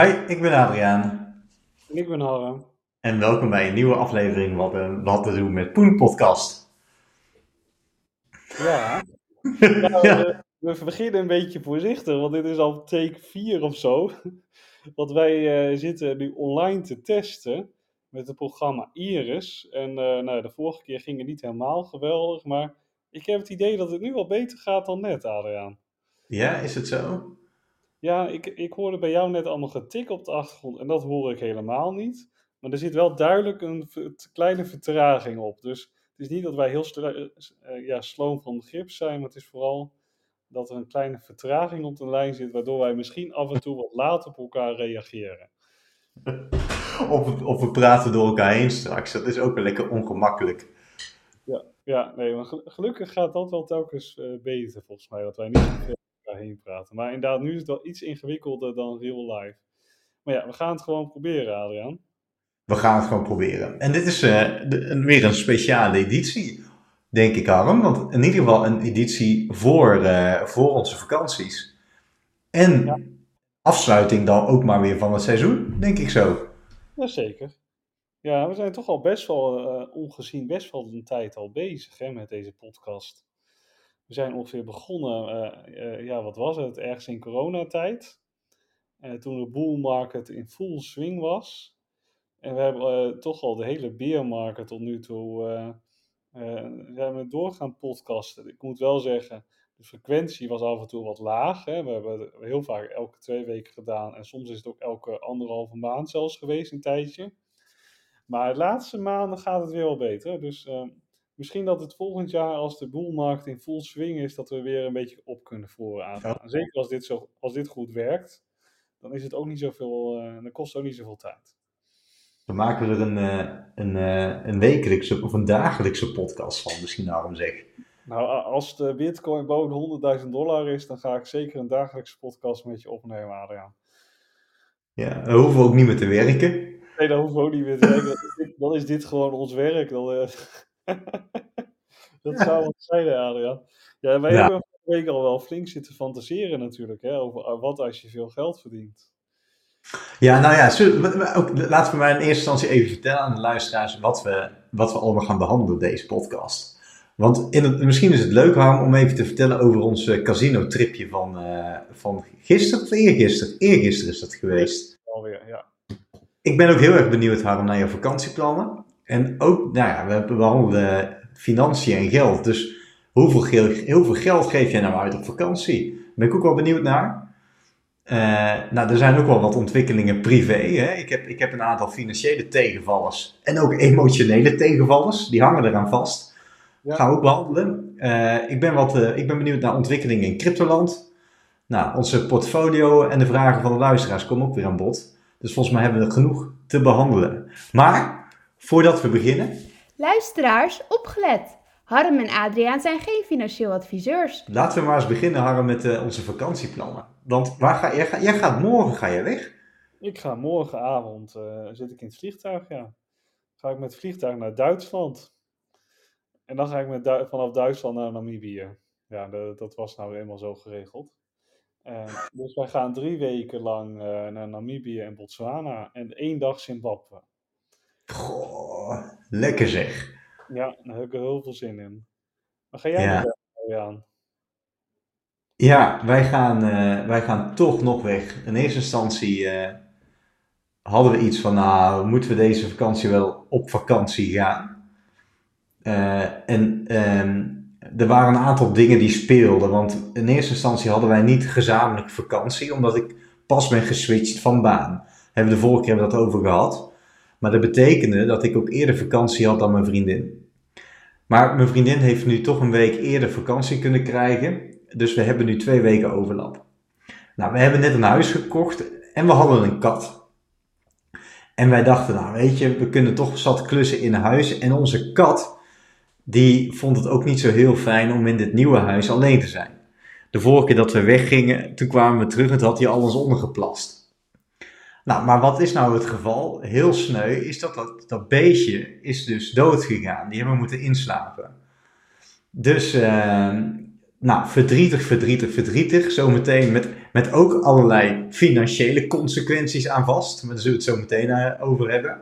Hi, ik ben Adriaan. En ik ben Harm. En welkom bij een nieuwe aflevering wat, wat te doen met Poen Podcast. Ja. Nou, ja. Uh, we beginnen een beetje voorzichtig, want dit is al take 4 of zo. Want wij uh, zitten nu online te testen met het programma Iris. En nou, de vorige keer ging het niet helemaal geweldig, maar ik heb het idee dat het nu wel beter gaat dan net, Adriaan. Ja, is het zo? Ja, ik, ik hoorde bij jou net allemaal getik op de achtergrond en dat hoor ik helemaal niet. Maar er zit wel duidelijk een kleine vertraging op. Dus het is niet dat wij heel uh, ja, sloom van grip zijn, maar het is vooral dat er een kleine vertraging op de lijn zit, waardoor wij misschien af en toe wat later op elkaar reageren. of, we, of we praten door elkaar heen straks, dat is ook wel lekker ongemakkelijk. Ja, ja nee, maar gelukkig gaat dat wel telkens uh, beter volgens mij, dat wij niet zoveel heen praten. Maar inderdaad, nu is het wel iets ingewikkelder dan real life. Maar ja, we gaan het gewoon proberen, Adriaan. We gaan het gewoon proberen. En dit is uh, de, weer een speciale editie, denk ik, Harm. Want in ieder geval een editie voor, uh, voor onze vakanties. En ja. afsluiting dan ook maar weer van het seizoen, denk ik zo. Jazeker. Ja, we zijn toch al best wel, uh, ongezien, best wel een tijd al bezig hè, met deze podcast. We zijn ongeveer begonnen, uh, uh, ja, wat was het, ergens in coronatijd. Uh, toen de bull market in full swing was. En we hebben toch al de hele bear market tot nu toe we doorgaan podcasten. Ik moet wel zeggen, de frequentie was af en toe wat laag. Hè. We hebben heel vaak elke twee weken gedaan. En soms is het ook elke anderhalve maand zelfs geweest, een tijdje. Maar de laatste maanden gaat het weer wel beter. Dus misschien dat het volgend jaar, als de boelmarkt in full swing is, dat we weer een beetje op kunnen vooraan. Zeker als dit, zo, als dit goed werkt, dan is het ook niet zoveel, uh, dan kost het ook niet zoveel tijd. Dan maken we er een, uh, een, uh, een wekelijkse of een dagelijkse podcast van, misschien daarom zeg. Nou, als de bitcoin boven 100.000 dollar is, dan ga ik zeker een dagelijkse podcast met je opnemen, Adriaan. Ja, dan hoeven we ook niet meer te werken. Nee, dan hoeven we ook niet meer te werken. dan is dit gewoon ons werk. Dan, dat zou wat zijn, Adriaan. Ja, wij ja. hebben vorige week al wel flink zitten fantaseren natuurlijk, hè, over wat als je veel geld verdient. Ja, nou ja, laten we maar in eerste instantie even vertellen aan de luisteraars wat we, wat we allemaal gaan behandelen deze podcast. Want in het, misschien is het leuk, om even te vertellen over ons casino-tripje van, uh, van gisteren of eergisteren. Eergisteren is dat geweest. Alweer, ja. Ik ben ook heel erg benieuwd, Harm, naar je vakantieplannen. En ook, nou ja, we behandelen financiën en geld. Dus hoeveel, geld, hoeveel geld geef jij nou uit op vakantie? Daar ben ik ook wel benieuwd naar. Uh, nou, er zijn ook wel wat ontwikkelingen privé. Hè? Ik, heb, ik heb een aantal financiële tegenvallers en ook emotionele tegenvallers. Die hangen eraan vast. Ja. Gaan we ook behandelen. Uh, ik, ben wat, uh, ik ben benieuwd naar ontwikkelingen in cryptoland. Nou, onze portfolio en de vragen van de luisteraars komen ook weer aan bod. Dus volgens mij hebben we genoeg te behandelen. Maar voordat we beginnen. Luisteraars, opgelet! Harm en Adriaan zijn geen financieel adviseurs. Laten we maar eens beginnen, Harm, met uh, onze vakantieplannen. Want waar ga, jij, jij gaat morgen ga je weg? Ik ga morgenavond, uh, zit ik in het vliegtuig, ja. Ga ik met het vliegtuig naar Duitsland. En dan ga ik met du vanaf Duitsland naar Namibië. Ja, dat, dat was nou eenmaal zo geregeld. Uh, dus wij gaan drie weken lang naar Namibië en Botswana en één dag Zimbabwe. Goh, lekker zeg. Ja, daar heb ik er heel veel zin in. Maar ga jij ja. aan? Ja, wij gaan, uh, wij gaan toch nog weg. In eerste instantie uh, hadden we iets van, nou, moeten we deze vakantie wel op vakantie gaan? Uh, en um, er waren een aantal dingen die speelden. Want in eerste instantie hadden wij niet gezamenlijk vakantie, omdat ik pas ben geswitcht van baan. Hebben we de vorige keer dat over gehad. Maar dat betekende dat ik ook eerder vakantie had dan mijn vriendin. Maar mijn vriendin heeft nu toch een week eerder vakantie kunnen krijgen. Dus we hebben nu twee weken overlap. Nou, we hebben net een huis gekocht en we hadden een kat. En wij dachten, nou weet je, we kunnen toch zat klussen in huis. En onze kat, die vond het ook niet zo heel fijn om in dit nieuwe huis alleen te zijn. De vorige keer dat we weggingen, toen kwamen we terug en had hij alles ondergeplast. Nou, maar wat is nou het geval? Heel sneu is dat dat, dat beestje is dus dood gegaan. Die hebben we moeten inslapen. Dus, uh, nou, verdrietig, verdrietig, verdrietig. Zometeen met, Met ook allerlei financiële consequenties aan vast. Maar daar zullen we het zo meteen eh, over hebben.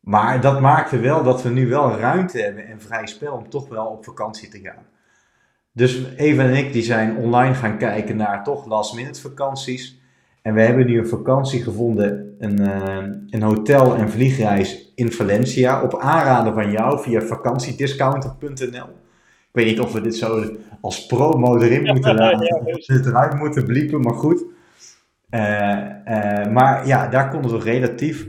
Maar dat maakte wel dat we nu wel ruimte hebben en vrij spel om toch wel op vakantie te gaan. Dus Eva en ik die zijn online gaan kijken naar toch last minute vakanties. En we hebben nu een vakantie gevonden, een, uh, een hotel en vliegreis in Valencia. Op aanraden van jou via vakantiediscounter.nl. Ik weet niet of we dit zo als promo erin moeten laten, ja, het eruit moeten bliepen, maar goed. Uh, uh, maar ja, daar konden we relatief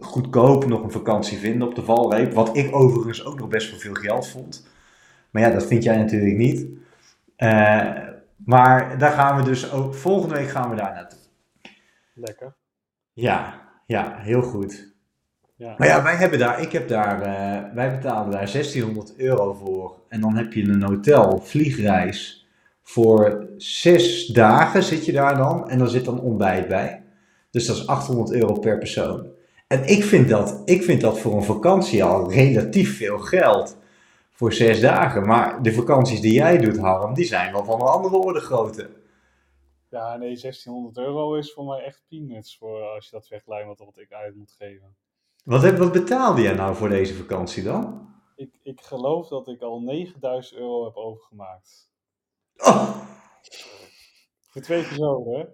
goedkoop nog een vakantie vinden op de valreep. Wat ik overigens ook nog best wel veel geld vond. Maar ja, dat vind jij natuurlijk niet. Uh, maar daar gaan we dus ook, volgende week gaan we daar naartoe. Lekker. Ja, ja, heel goed. Ja. Maar ja, wij hebben daar, ik heb daar, uh, wij betalen daar 1600 euro voor. En dan heb je een hotel, vliegreis. Voor zes dagen zit je daar dan. En dan zit dan ontbijt bij. Dus dat is 800 euro per persoon. En ik vind dat, ik vind dat voor een vakantie al relatief veel geld. Voor zes dagen. Maar de vakanties die jij doet, Harm, die zijn wel van een andere orde grootte. Ja, nee, 1600 euro is voor mij echt peanuts voor als je dat vergelijkt met wat ik uit moet geven. Wat, heb, wat betaalde jij nou voor deze vakantie dan? Ik, ik geloof dat ik al 9000 euro heb overgemaakt. Oh. Voor twee personen, hè?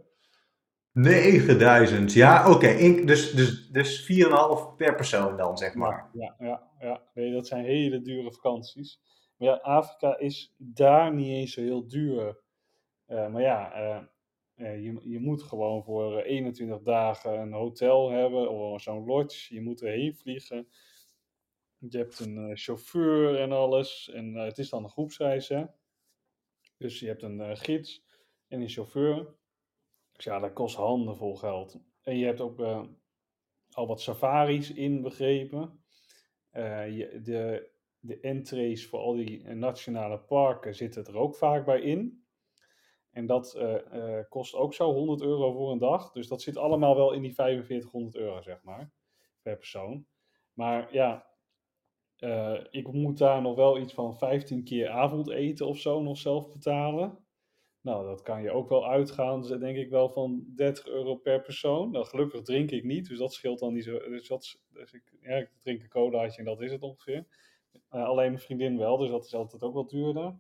9000, ja, oké. Dus, dus, dus 4,5 per persoon dan, zeg maar. Ja, ja, ja. Nee, dat zijn hele dure vakanties. Maar ja, Afrika is daar niet eens zo heel duur. Uh, maar ja, uh, uh, je, je moet gewoon voor 21 dagen een hotel hebben of zo'n lodge. Je moet erheen vliegen. Je hebt een chauffeur en alles. En het is dan een groepsreis, hè. Dus je hebt een gids en een chauffeur. Dus ja, dat kost handenvol geld. En je hebt ook uh, al wat safaris inbegrepen. Uh, je, de, de entrees voor al die nationale parken zitten er ook vaak bij in. En dat kost ook zo 100 euro voor een dag. Dus dat zit allemaal wel in die 4500 euro, zeg maar, per persoon. Maar ja, ik moet daar nog wel iets van 15 keer avondeten of zo nog zelf betalen. Nou, dat kan je ook wel uitgaan, dus denk ik wel van 30 euro per persoon. Nou, gelukkig drink ik niet, dus dat scheelt dan niet zo. Dus, dat, dus ik, ja, ik drink een colaatje en dat is het ongeveer. Uh, alleen mijn vriendin wel, dus dat is altijd ook wat duurder.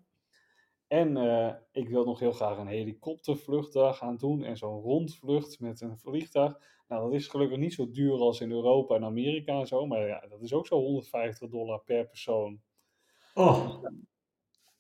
En uh, ik wil nog heel graag een helikoptervlucht gaan doen en zo'n rondvlucht met een vliegtuig. Nou, dat is gelukkig niet zo duur als in Europa en Amerika en zo, maar ja, dat is ook zo 150 dollar per persoon. Oh.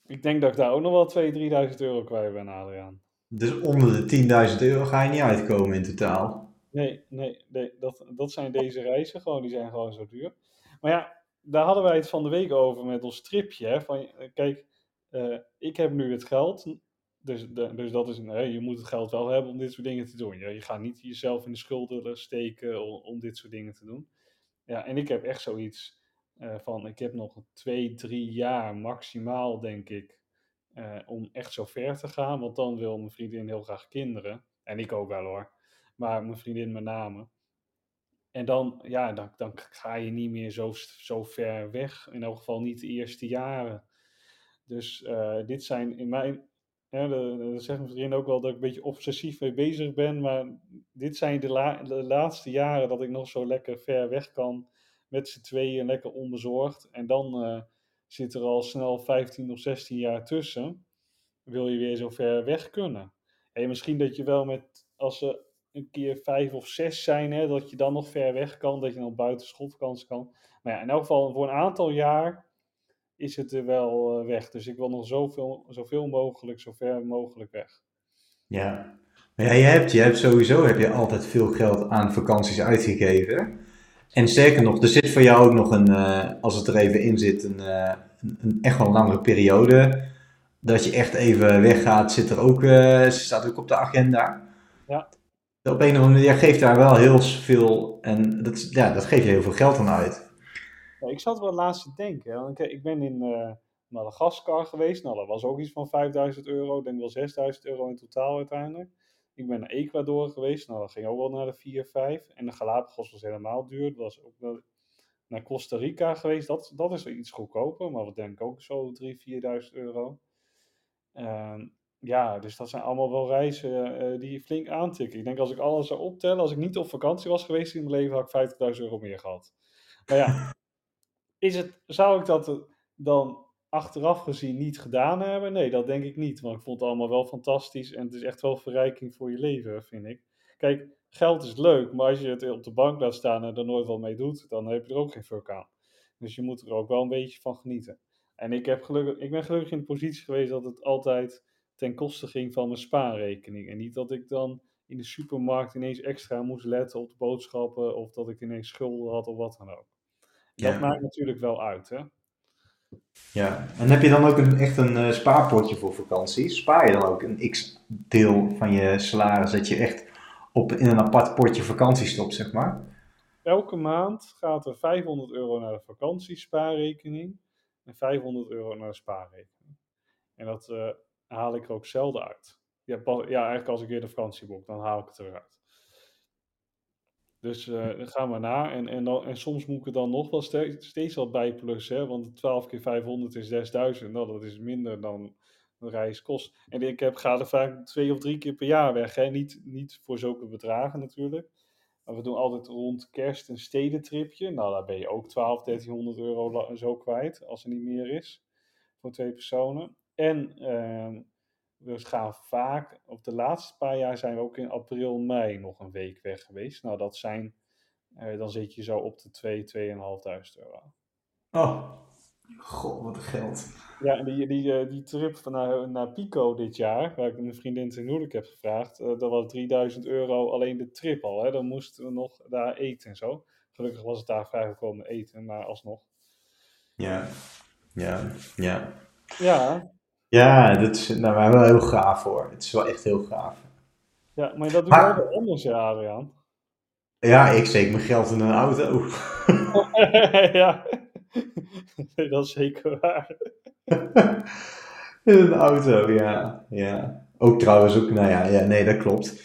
Ik denk dat ik daar ook nog wel 2.000, 3.000 euro kwijt ben, Adriaan. Dus onder de 10.000 euro ga je niet uitkomen in totaal? Nee, nee, nee dat, dat zijn deze reizen gewoon, die zijn gewoon zo duur. Maar ja, daar hadden wij het van de week over met ons tripje. Hè, van, kijk, uh, ik heb nu het geld, dus, de, dus dat is, nee, je moet het geld wel hebben om dit soort dingen te doen. Ja, je gaat niet jezelf in de schulden steken om, om dit soort dingen te doen. Ja, en ik heb echt zoiets uh, van ik heb nog twee, drie jaar maximaal, denk ik, uh, om echt zo ver te gaan. Want dan wil mijn vriendin heel graag kinderen. En ik ook wel hoor. Maar mijn vriendin met name. En dan, ja, dan, dan ga je niet meer zo, zo ver weg. In elk geval niet de eerste jaren. Dus uh, dit zijn in mijn. Ja, dat zegt mijn vriendin ook wel dat ik een beetje obsessief mee bezig ben. Maar dit zijn de, la de laatste jaren dat ik nog zo lekker ver weg kan met z'n tweeën lekker onbezorgd. En dan uh, zit er al snel 15 of 16 jaar tussen. Wil je weer zo ver weg kunnen. En misschien dat je wel met, als ze een keer vijf of zes zijn, hè, dat je dan nog ver weg kan, dat je dan buiten schoolvakantie kan. Maar ja, in elk geval voor een aantal jaar is het er wel uh, weg. Dus ik wil nog zoveel, zoveel mogelijk, zo ver mogelijk weg. Ja, ja, je hebt, je hebt sowieso heb je altijd veel geld aan vakanties uitgegeven. En sterker nog, er zit voor jou ook nog een, uh, als het er even in zit, een, uh, een, echt wel langere periode. Dat je echt even weggaat, zit er ook, uh, staat ook op de agenda. Ja. Op een of andere manier, geeft daar wel heel veel, en dat, ja, dat geeft je heel veel geld aan uit. Ja, ik zat wel laatst te denken, want ik, ik ben in Madagaskar geweest, nou dat was ook iets van 5000 euro, ik denk wel 6000 euro in totaal uiteindelijk. Ik ben naar Ecuador geweest. Nou, dat ging ook wel naar de 4, 5. En de Galapagos was helemaal duur. Dat was ook naar Costa Rica geweest. Dat, dat is iets goedkoper. Maar wat denk ik ook zo 3, 4.000 euro. Uh, ja, dus dat zijn allemaal wel reizen uh, die flink aantikken. Ik denk als ik alles zou optellen, als ik niet op vakantie was geweest in mijn leven, had ik 50.000 euro meer gehad. Maar ja, is het, zou ik dat dan achteraf gezien niet gedaan hebben? Nee, dat denk ik niet. Want ik vond het allemaal wel fantastisch en het is echt wel verrijking voor je leven, vind ik. Kijk, geld is leuk, maar als je het op de bank laat staan en er nooit wat mee doet, dan heb je er ook geen fuck aan. Dus je moet er ook wel een beetje van genieten. En ik, heb gelukkig, ik ben gelukkig in de positie geweest dat het altijd ten koste ging van mijn spaarrekening. En niet dat ik dan in de supermarkt ineens extra moest letten op de boodschappen of dat ik ineens schulden had of wat dan ook. Dat maakt natuurlijk wel uit, hè? Ja, en heb je dan ook een, echt een uh, spaarpotje voor vakantie? Spaar je dan ook een x-deel van je salaris dat je echt op, in een apart potje vakantie stopt, zeg maar? Elke maand gaat er 500 euro naar de vakantiespaarrekening en 500 euro naar de spaarrekening. En dat uh, haal ik er ook zelden uit. Ja, ja, eigenlijk als ik weer de vakantie boek, dan haal ik het eruit. Dus uh, gaan we na. En, en, dan, en soms moet ik er dan nog wel steeds, wat bij plussen. Want 12 keer 500 is 6000. Nou, dat is minder dan de reis kost. En ik heb, ga er vaak twee of drie keer per jaar weg. Hè? Niet, niet voor zulke bedragen natuurlijk. Maar we doen altijd rond kerst een stedentripje. Nou, daar ben je ook 12, 1300 euro zo kwijt. Als er niet meer is. Voor twee personen. En uh, we gaan vaak, op de laatste paar jaar zijn we ook in april, mei nog een week weg geweest. Nou, dat zijn, uh, dan zit je zo op de 2, 2.500 euro. Oh, god, wat een geld. Ja, die, die, uh, die trip naar, naar Pico dit jaar, waar ik mijn vriendin ten huwelijk heb gevraagd, uh, dat was 3000 euro alleen de trip al. Hè? Dan moesten we nog daar eten en zo. Gelukkig was het daar vrijgekomen eten, maar alsnog. Ja, ja, ja. Ja, ja, dat is nou, wel heel gaaf hoor. Het is wel echt heel gaaf. Ja, maar dat doe je wel anders, ja, Adriaan. Ja, ik steek mijn geld in een auto. ja, dat is zeker waar. in een auto, ja. ja. Ook trouwens, ook, nou ja, ja nee, dat klopt.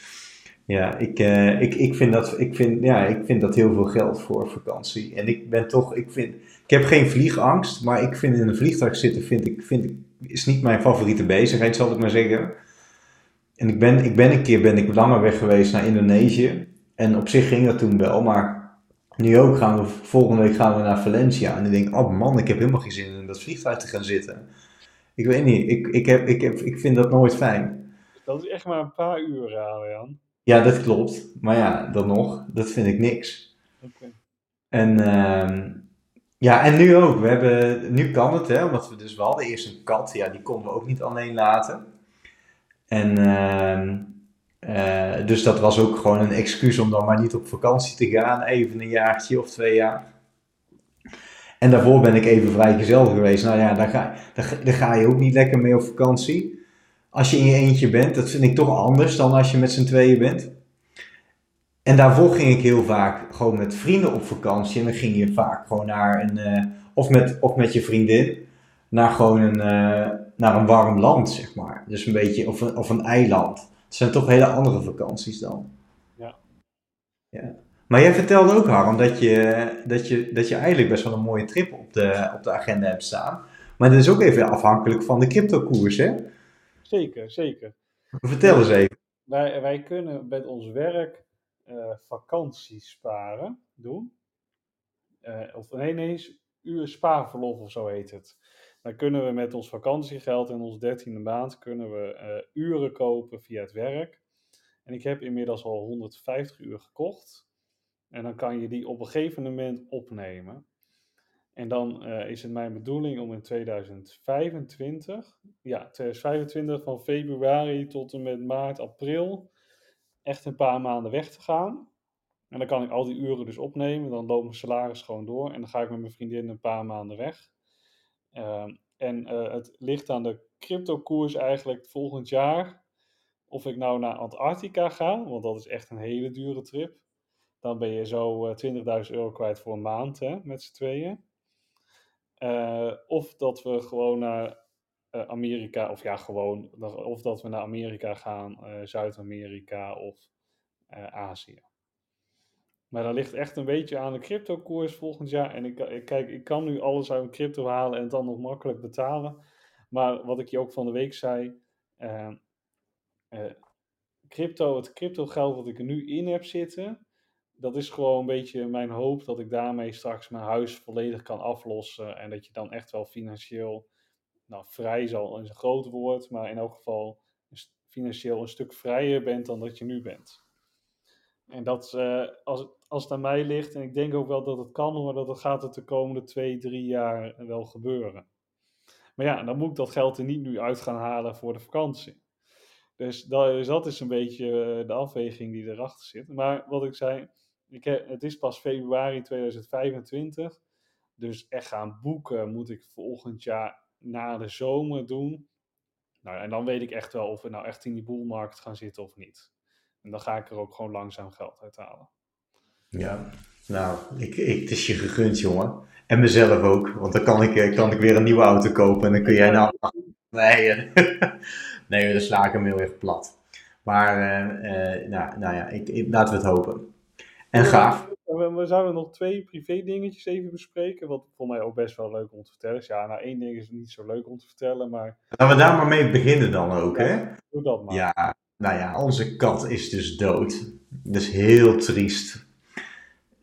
Ja, ik, uh, ik, ik, vind dat, ik, vind, ja, ik vind dat heel veel geld voor vakantie. En ik ben toch, ik vind, ik heb geen vliegangst, maar ik vind in een vliegtuig zitten, vind ik, vind ik is niet mijn favoriete bezigheid, zal ik maar zeggen. En ik ben, ik ben een keer ben ik langer weg geweest naar Indonesië. En op zich ging dat toen wel, maar nu ook gaan we, volgende week gaan we naar Valencia. En ik denk, oh man, ik heb helemaal geen zin in dat vliegtuig te gaan zitten. Ik weet niet, ik, ik, heb, ik, heb, ik vind dat nooit fijn. Dat is echt maar een paar uur, Jan. Ja, dat klopt. Maar ja, dan nog, dat vind ik niks. Okay. En uh, ja, en nu ook. We hebben, nu kan het, hè, omdat we dus wel hadden eerst een kat, ja, die konden we ook niet alleen laten. En uh, dus dat was ook gewoon een excuus om dan maar niet op vakantie te gaan, even een jaartje of twee jaar. En daarvoor ben ik even vrijgezel geweest. Nou ja, daar ga, daar, daar ga je ook niet lekker mee op vakantie. Als je in je eentje bent, dat vind ik toch anders dan als je met z'n tweeën bent. En daarvoor ging ik heel vaak gewoon met vrienden op vakantie. En dan ging je vaak gewoon naar een, uh, of, met, of met je vriendin, naar gewoon een, uh, naar een warm land, zeg maar. Dus een beetje, of een, of een eiland. Het zijn toch hele andere vakanties dan. Ja. ja. Maar jij vertelde ook, Harm, dat je, dat, je, dat je eigenlijk best wel een mooie trip op de, op de agenda hebt staan. Maar dat is ook even afhankelijk van de cryptokoers, hè? Zeker, zeker. Vertel eens even. Wij, wij kunnen met ons werk uh, vakanties sparen doen. Uh, of nee, nee, uur spaarverlof of zo heet het. Dan kunnen we met ons vakantiegeld en ons dertiende maand kunnen we uh, uren kopen via het werk. En ik heb inmiddels al 150 uur gekocht. En dan kan je die op een gegeven moment opnemen. En dan uh, is het mijn bedoeling om in 2025, ja, 2025 van februari tot en met maart, april, echt een paar maanden weg te gaan. En dan kan ik al die uren dus opnemen. Dan loopt mijn salaris gewoon door. En dan ga ik met mijn vriendin een paar maanden weg. Uh, en uh, het ligt aan de cryptokoers eigenlijk volgend jaar. Of ik nou naar Antarctica ga, want dat is echt een hele dure trip. Dan ben je zo 20.000 eh, euro kwijt voor een maand hè, met z'n tweeën. Uh, of dat we gewoon naar uh, Amerika, of ja, gewoon, of dat we naar Amerika gaan, uh, Zuid-Amerika of Azië. Maar dat ligt echt een beetje aan de cryptokoers volgend jaar. En ik, kijk, ik kan nu alles uit crypto halen en dan nog makkelijk betalen. Maar wat ik je ook van de week zei, crypto, het crypto geld wat ik er nu in heb zitten, dat is gewoon een beetje mijn hoop dat ik daarmee straks mijn huis volledig kan aflossen. En dat je dan echt wel financieel nou, vrij zal een groot woord, maar in elk geval financieel een stuk vrijer bent dan dat je nu bent. En dat, uh, als, als het aan mij ligt, en ik denk ook wel dat het kan, maar dat het gaat het de komende twee, drie jaar wel gebeuren. Maar ja, dan moet ik dat geld er niet nu uit gaan halen voor de vakantie. Dus dat, dus dat is een beetje eh, de afweging die erachter zit. Maar wat ik zei, ik heb, het is pas februari 2025. Dus echt gaan boeken moet ik volgend jaar na de zomer doen. Nou, en dan weet ik echt wel of we nou echt in die boelmarkt gaan zitten of niet. En dan ga ik er ook gewoon langzaam geld uithalen. Ja, nou, ik, ik, het is je gegund, jongen. En mezelf ook, want dan kan ik, eh, kan ik weer een nieuwe auto kopen en dan kun jij nou... Nee, eh, nee dan sla ik hem heel erg plat. Maar, uh, nou, nou ja, ik, laten we het hopen. En gaaf. We zouden nog twee privé dingetjes even bespreken, wat voor mij ook best wel leuk om te vertellen is. Ja, nou één ding is niet zo leuk om te vertellen, maar... Laten we daar maar mee beginnen dan ook, hè? Doe dat maar. Ja, nou ja, onze kat is dus dood. Dus heel triest.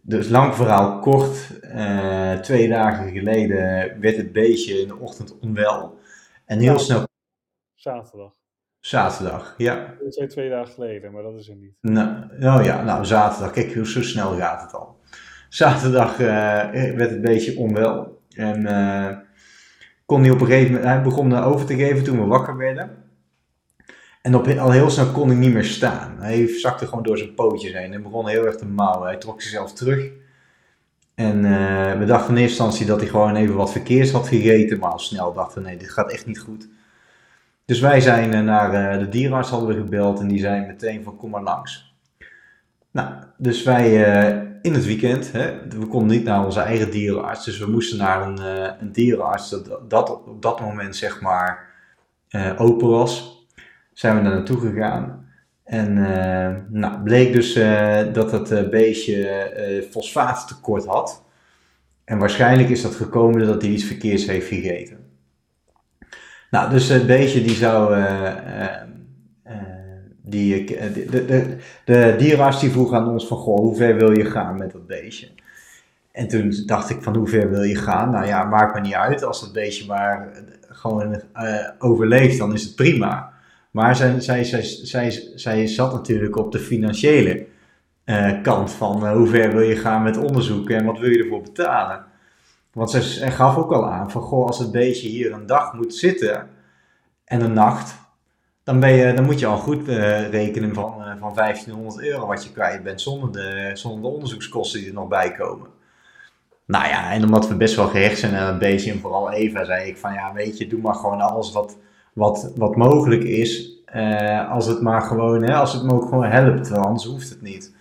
Dus lang verhaal kort. Uh, twee dagen geleden werd het beestje in de ochtend onwel. En heel snel. Zaterdag. Zaterdag, ja. Dat zijn twee dagen geleden, maar dat is er niet. Nou, nou ja, nou zaterdag. Kijk, hoe zo snel gaat het al. Zaterdag uh, werd het beestje onwel. En uh, kon hij op een gegeven moment, hij begon over te geven toen we wakker werden. En op, al heel snel kon hij niet meer staan. Hij zakte gewoon door zijn pootjes heen en begon heel erg te mouwen. Hij trok zichzelf terug. En uh, we dachten in eerste instantie dat hij gewoon even wat verkeers had gegeten. Maar al snel dachten we, nee, dit gaat echt niet goed. Dus wij zijn uh, naar uh, de dierenarts hadden we gebeld en die zei meteen van kom maar langs. Nou, dus wij in het weekend, hè, we konden niet naar onze eigen dierenarts. Dus we moesten naar een, een dierenarts dat, dat op dat moment zeg maar open was zijn we daar naartoe gegaan. En uh, nou, bleek dus dat het uh, beestje fosfaattekort had. En waarschijnlijk is dat gekomen doordat hij iets verkeers heeft gegeten. Nou, dus het beestje die zou. die, de, de, de, dierenarts die vroeg aan ons van, goh, hoe ver wil je gaan met dat beestje? En toen dacht ik van, hoe ver wil je gaan? Nou ja, maakt me niet uit. Als dat beestje maar gewoon overleeft, dan is het prima. Maar zij, zij, zij, zij, zat natuurlijk op de financiële kant van hoe ver wil je gaan met onderzoeken en wat wil je ervoor betalen. Want zij, gaf ook al aan van goh, als het beestje hier een dag moet zitten en een nacht, dan, ben je, dan moet je al goed uh, rekenen van, van 1500 euro wat je kwijt bent zonder de, zonder de onderzoekskosten die er nog bij komen. Nou ja, en omdat we best wel gehecht zijn aan het beestje en vooral Eva, zei ik van ja, weet je, doe maar gewoon alles wat, wat, wat mogelijk is. Uh, als het maar gewoon, hè, als het me ook gewoon helpt, anders hoeft het niet.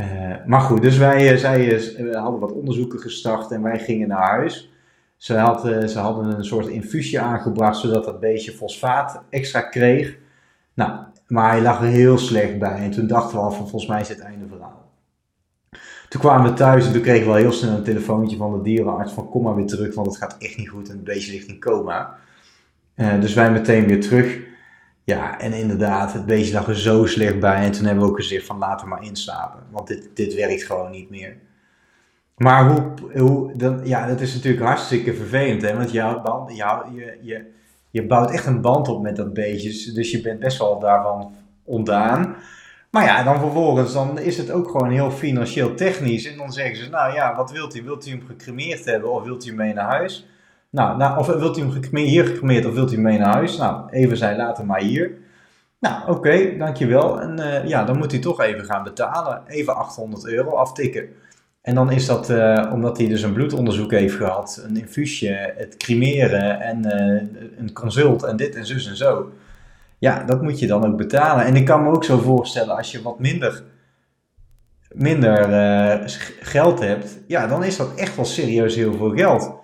Uh, maar goed, dus wij, eh, zij hadden wat onderzoeken gestart en wij gingen naar huis. Ze, had, ze hadden een soort infusie aangebracht zodat dat beestje fosfaat extra kreeg. Nou, maar hij lag er heel slecht bij en toen dachten we al van volgens mij is het einde verhaal. Toen kwamen we thuis en toen kregen we al heel snel een telefoontje van de dierenarts van kom maar weer terug, want het gaat echt niet goed en het beestje ligt in coma. Dus wij meteen weer terug. Ja, en inderdaad, het beestje lag er zo slecht bij. En toen hebben we ook gezegd van laten we maar inslapen. Want dit, dit werkt gewoon niet meer. Maar hoe, hoe dan, ja, dat is natuurlijk hartstikke vervelend. Hè? Want jou, band, jou, je, je, je bouwt echt een band op met dat beestje. Dus je bent best wel daarvan ontdaan. Maar ja, dan vervolgens dan is het ook gewoon heel financieel technisch. En dan zeggen ze, nou ja, wat wilt u? Wilt u hem gecremeerd hebben of wilt u mee naar huis? Nou, nou, of wilt u hem hier gecremeerd of wilt u mee naar huis? Nou, even zei later maar hier. Nou, oké, dankjewel. En uh, ja, dan moet u toch even gaan betalen. Even 800 euro aftikken. En dan is dat, uh, omdat hij dus een bloedonderzoek heeft gehad, een infuusje, het cremeren en uh, een consult en dit en zus en zo. Ja, dat moet je dan ook betalen. En ik kan me ook zo voorstellen, als je wat minder, minder geld hebt, ja, dan is dat echt wel serieus heel veel geld.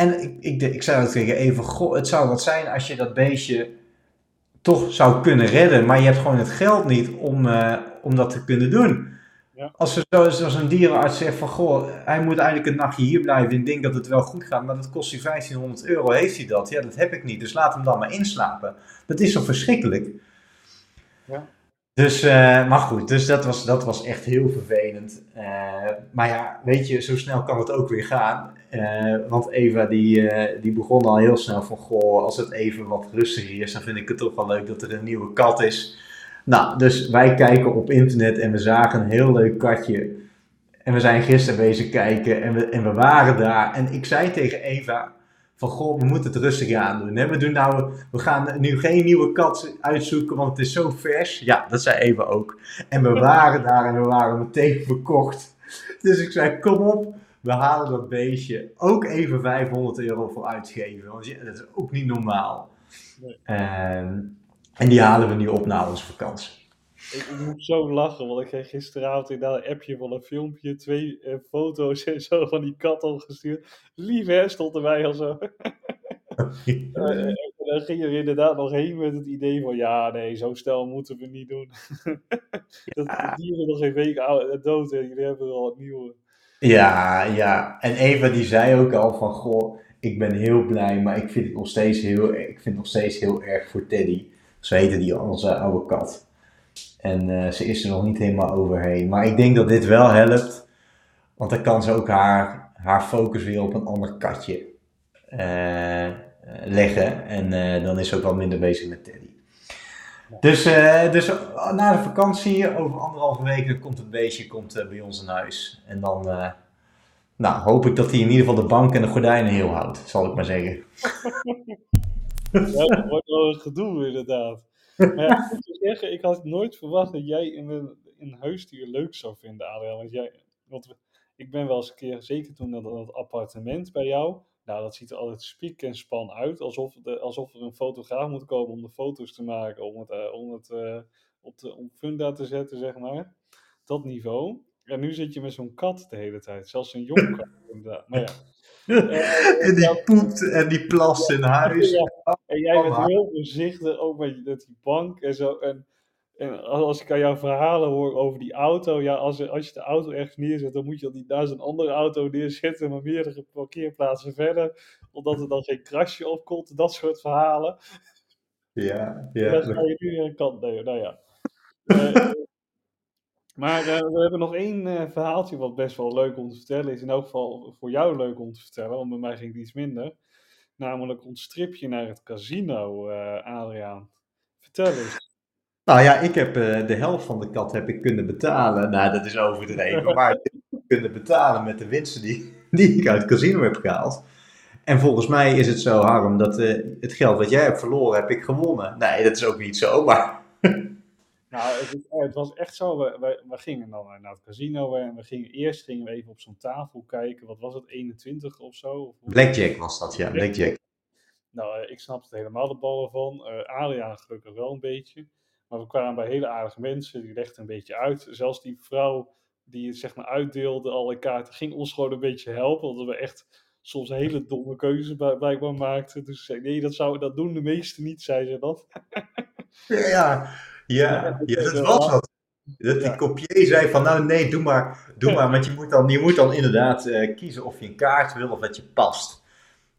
En ik, ik, ik zei ook tegen even, goh, het zou wat zijn als je dat beestje toch zou kunnen redden, maar je hebt gewoon het geld niet om, uh, om dat te kunnen doen. Ja. Als er zoals een dierenarts zegt van, goh, hij moet eigenlijk een nachtje hier blijven en ik denk dat het wel goed gaat, maar dat kost hij 1500 euro, heeft hij dat? Ja, dat heb ik niet, dus laat hem dan maar inslapen. Dat is zo verschrikkelijk. Ja. Dus, eh, maar goed, dus dat was, dat was echt heel vervelend. Eh, maar ja, weet je, zo snel kan het ook weer gaan. Eh, want Eva die, die begon al heel snel van, goh, als het even wat rustiger is, dan vind ik het toch wel leuk dat er een nieuwe kat is. Nou, dus wij kijken op internet en we zagen een heel leuk katje. En we zijn gisteren bezig kijken en we, en we waren daar. En ik zei tegen Eva, van goh, we moeten het rustig aan doen. Hè? We, doen nou, we gaan nu geen nieuwe kat uitzoeken, want het is zo vers. Ja, dat zei Eva ook. En we waren daar en we waren meteen verkocht. Dus ik zei, kom op, we halen dat beestje ook even 500 euro voor uitgeven. Want ja, dat is ook niet normaal. Nee. Ehm, en die halen we nu op na onze vakantie. Ik, moet zo lachen, want ik kreeg gisteravond inderdaad een appje van een filmpje, twee eh, foto's en zo van die kat opgestuurd. Lief hè, stond erbij al zo. Eh, eh, en dan ging er inderdaad nog heen met het idee van, ja nee, zo snel moeten we niet doen. dat de dieren nog geen week oud, dood en jullie hebben er al het nieuwe. Ja, ja. En Eva die zei ook al van, goh, ik ben heel blij, maar ik vind het nog steeds heel, ik vind het nog steeds heel erg voor Teddy. Zo heette die onze oude kat. En eh, ze is er nog niet helemaal overheen. Maar ik denk dat dit wel helpt, want dan kan ze ook haar, haar focus weer op een ander katje eh, leggen. En eh, dan is ze ook wat minder bezig met Teddy. Dus, dus na de vakantie, over anderhalve week, komt het beestje komt, bij ons in huis. En dan nou, hoop ik dat hij in ieder geval de bank en de gordijnen heel houdt, zal ik maar zeggen. Ja, dat wordt wel een gedoe inderdaad. Maar ja, ik moet zeggen, ik had nooit verwacht dat jij een, een huisdier leuk zou vinden, Adriaan. Want jij, want ik ben wel eens een keer, zeker toen dat, dat appartement bij jou, nou dat ziet er altijd spiek en span uit, alsof, de, alsof er een fotograaf moet komen om de foto's te maken, om het, eh, om het eh, op de op Funda te zetten, zeg maar. Dat niveau. En nu zit je met zo'n kat de hele tijd, zelfs een jong kat inderdaad. Maar ja. En die poept en die plast in huis. Ja, en jij bent maar- heel voorzichtig, ook met, met die bank en zo. En, en als ik aan jouw verhalen hoor over die auto, ja, als, als je de auto ergens neerzet, dan moet je al niet naast een andere auto neerzetten, maar meerdere parkeerplaatsen verder, omdat er dan geen krasje opkomt, dat soort verhalen. Ja, En dan ja. ga je nu weer een kant nemen, nou ja. Eh, maar eh, we hebben nog één eh, verhaaltje wat best wel leuk om te vertellen is. In elk geval voor jou leuk om te vertellen, want bij mij ging het iets minder. Namelijk ons tripje naar het casino, eh, Adriaan. Vertel eens. Nou ja, ik heb de helft van de kat heb ik kunnen betalen. Nou, dat is overdreven, maar ik heb kunnen betalen met de winsten die, die ik uit het casino heb gehaald. En volgens mij is het zo, Harm, dat het geld wat jij hebt verloren, heb ik gewonnen. Nee, dat is ook niet zo, maar... Nou, het, is- het was echt zo. We, we, we gingen dan naar het casino en we gingen eerst gingen we even op zo'n tafel kijken. Wat was het, 21 of zo? Of Blackjack was dat, ja, Blackjack. Nou, eh, ik snapte er helemaal de ballen van. Eh Adriaan gelukkig wel een beetje. Maar we kwamen bij hele aardige mensen, die legden een beetje uit. Zelfs die vrouw die het zeg maar uitdeelde, alle kaarten, ging ons gewoon een beetje helpen. Omdat we echt soms hele domme keuzes bl- blijkbaar maakten. Dus ze zei, nee, dat, zou, dat doen de meesten niet, zei ze dat. Ja, ja, ja, ja, dat was wat. Dat die Ja. copier zei van, nou nee, doe maar, doe maar. Want je moet dan, je moet dan inderdaad eh, kiezen of je een kaart wil of dat je past.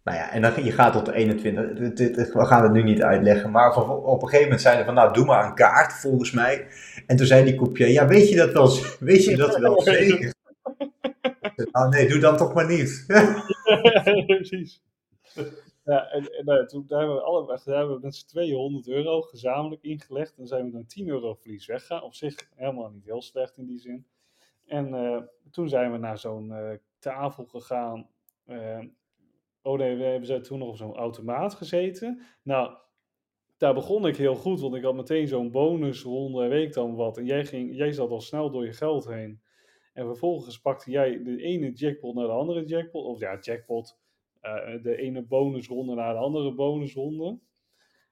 Nou ja, en dan je gaat tot de 21. Dit- dit- We gaan het nu niet uitleggen. Maar op een gegeven moment zeiden van, nou doe maar een kaart, volgens mij. En toen zei die copier, ja weet je dat wel, weet je dat wel zeker? Nou nee, doe dan toch maar niet. Precies. Ja, en, en nou, toen daar hebben we, alle, daar hebben met z'n tweeën 100 euro gezamenlijk ingelegd. En zijn we dan 10 euro verlies weggaan. Op zich helemaal niet heel slecht in die zin. En eh, toen zijn we naar zo'n eh, tafel gegaan. Eh, oh nee, we hebben toen nog op zo'n automaat gezeten. Nou, daar begon ik heel goed, want ik had meteen zo'n bonusronde, weet ik dan wat. En jij, ging, jij zat al snel door je geld heen. En vervolgens pakte jij de ene jackpot naar de andere jackpot. Of ja, jackpot. Eh, de ene bonusronde naar de andere bonusronde.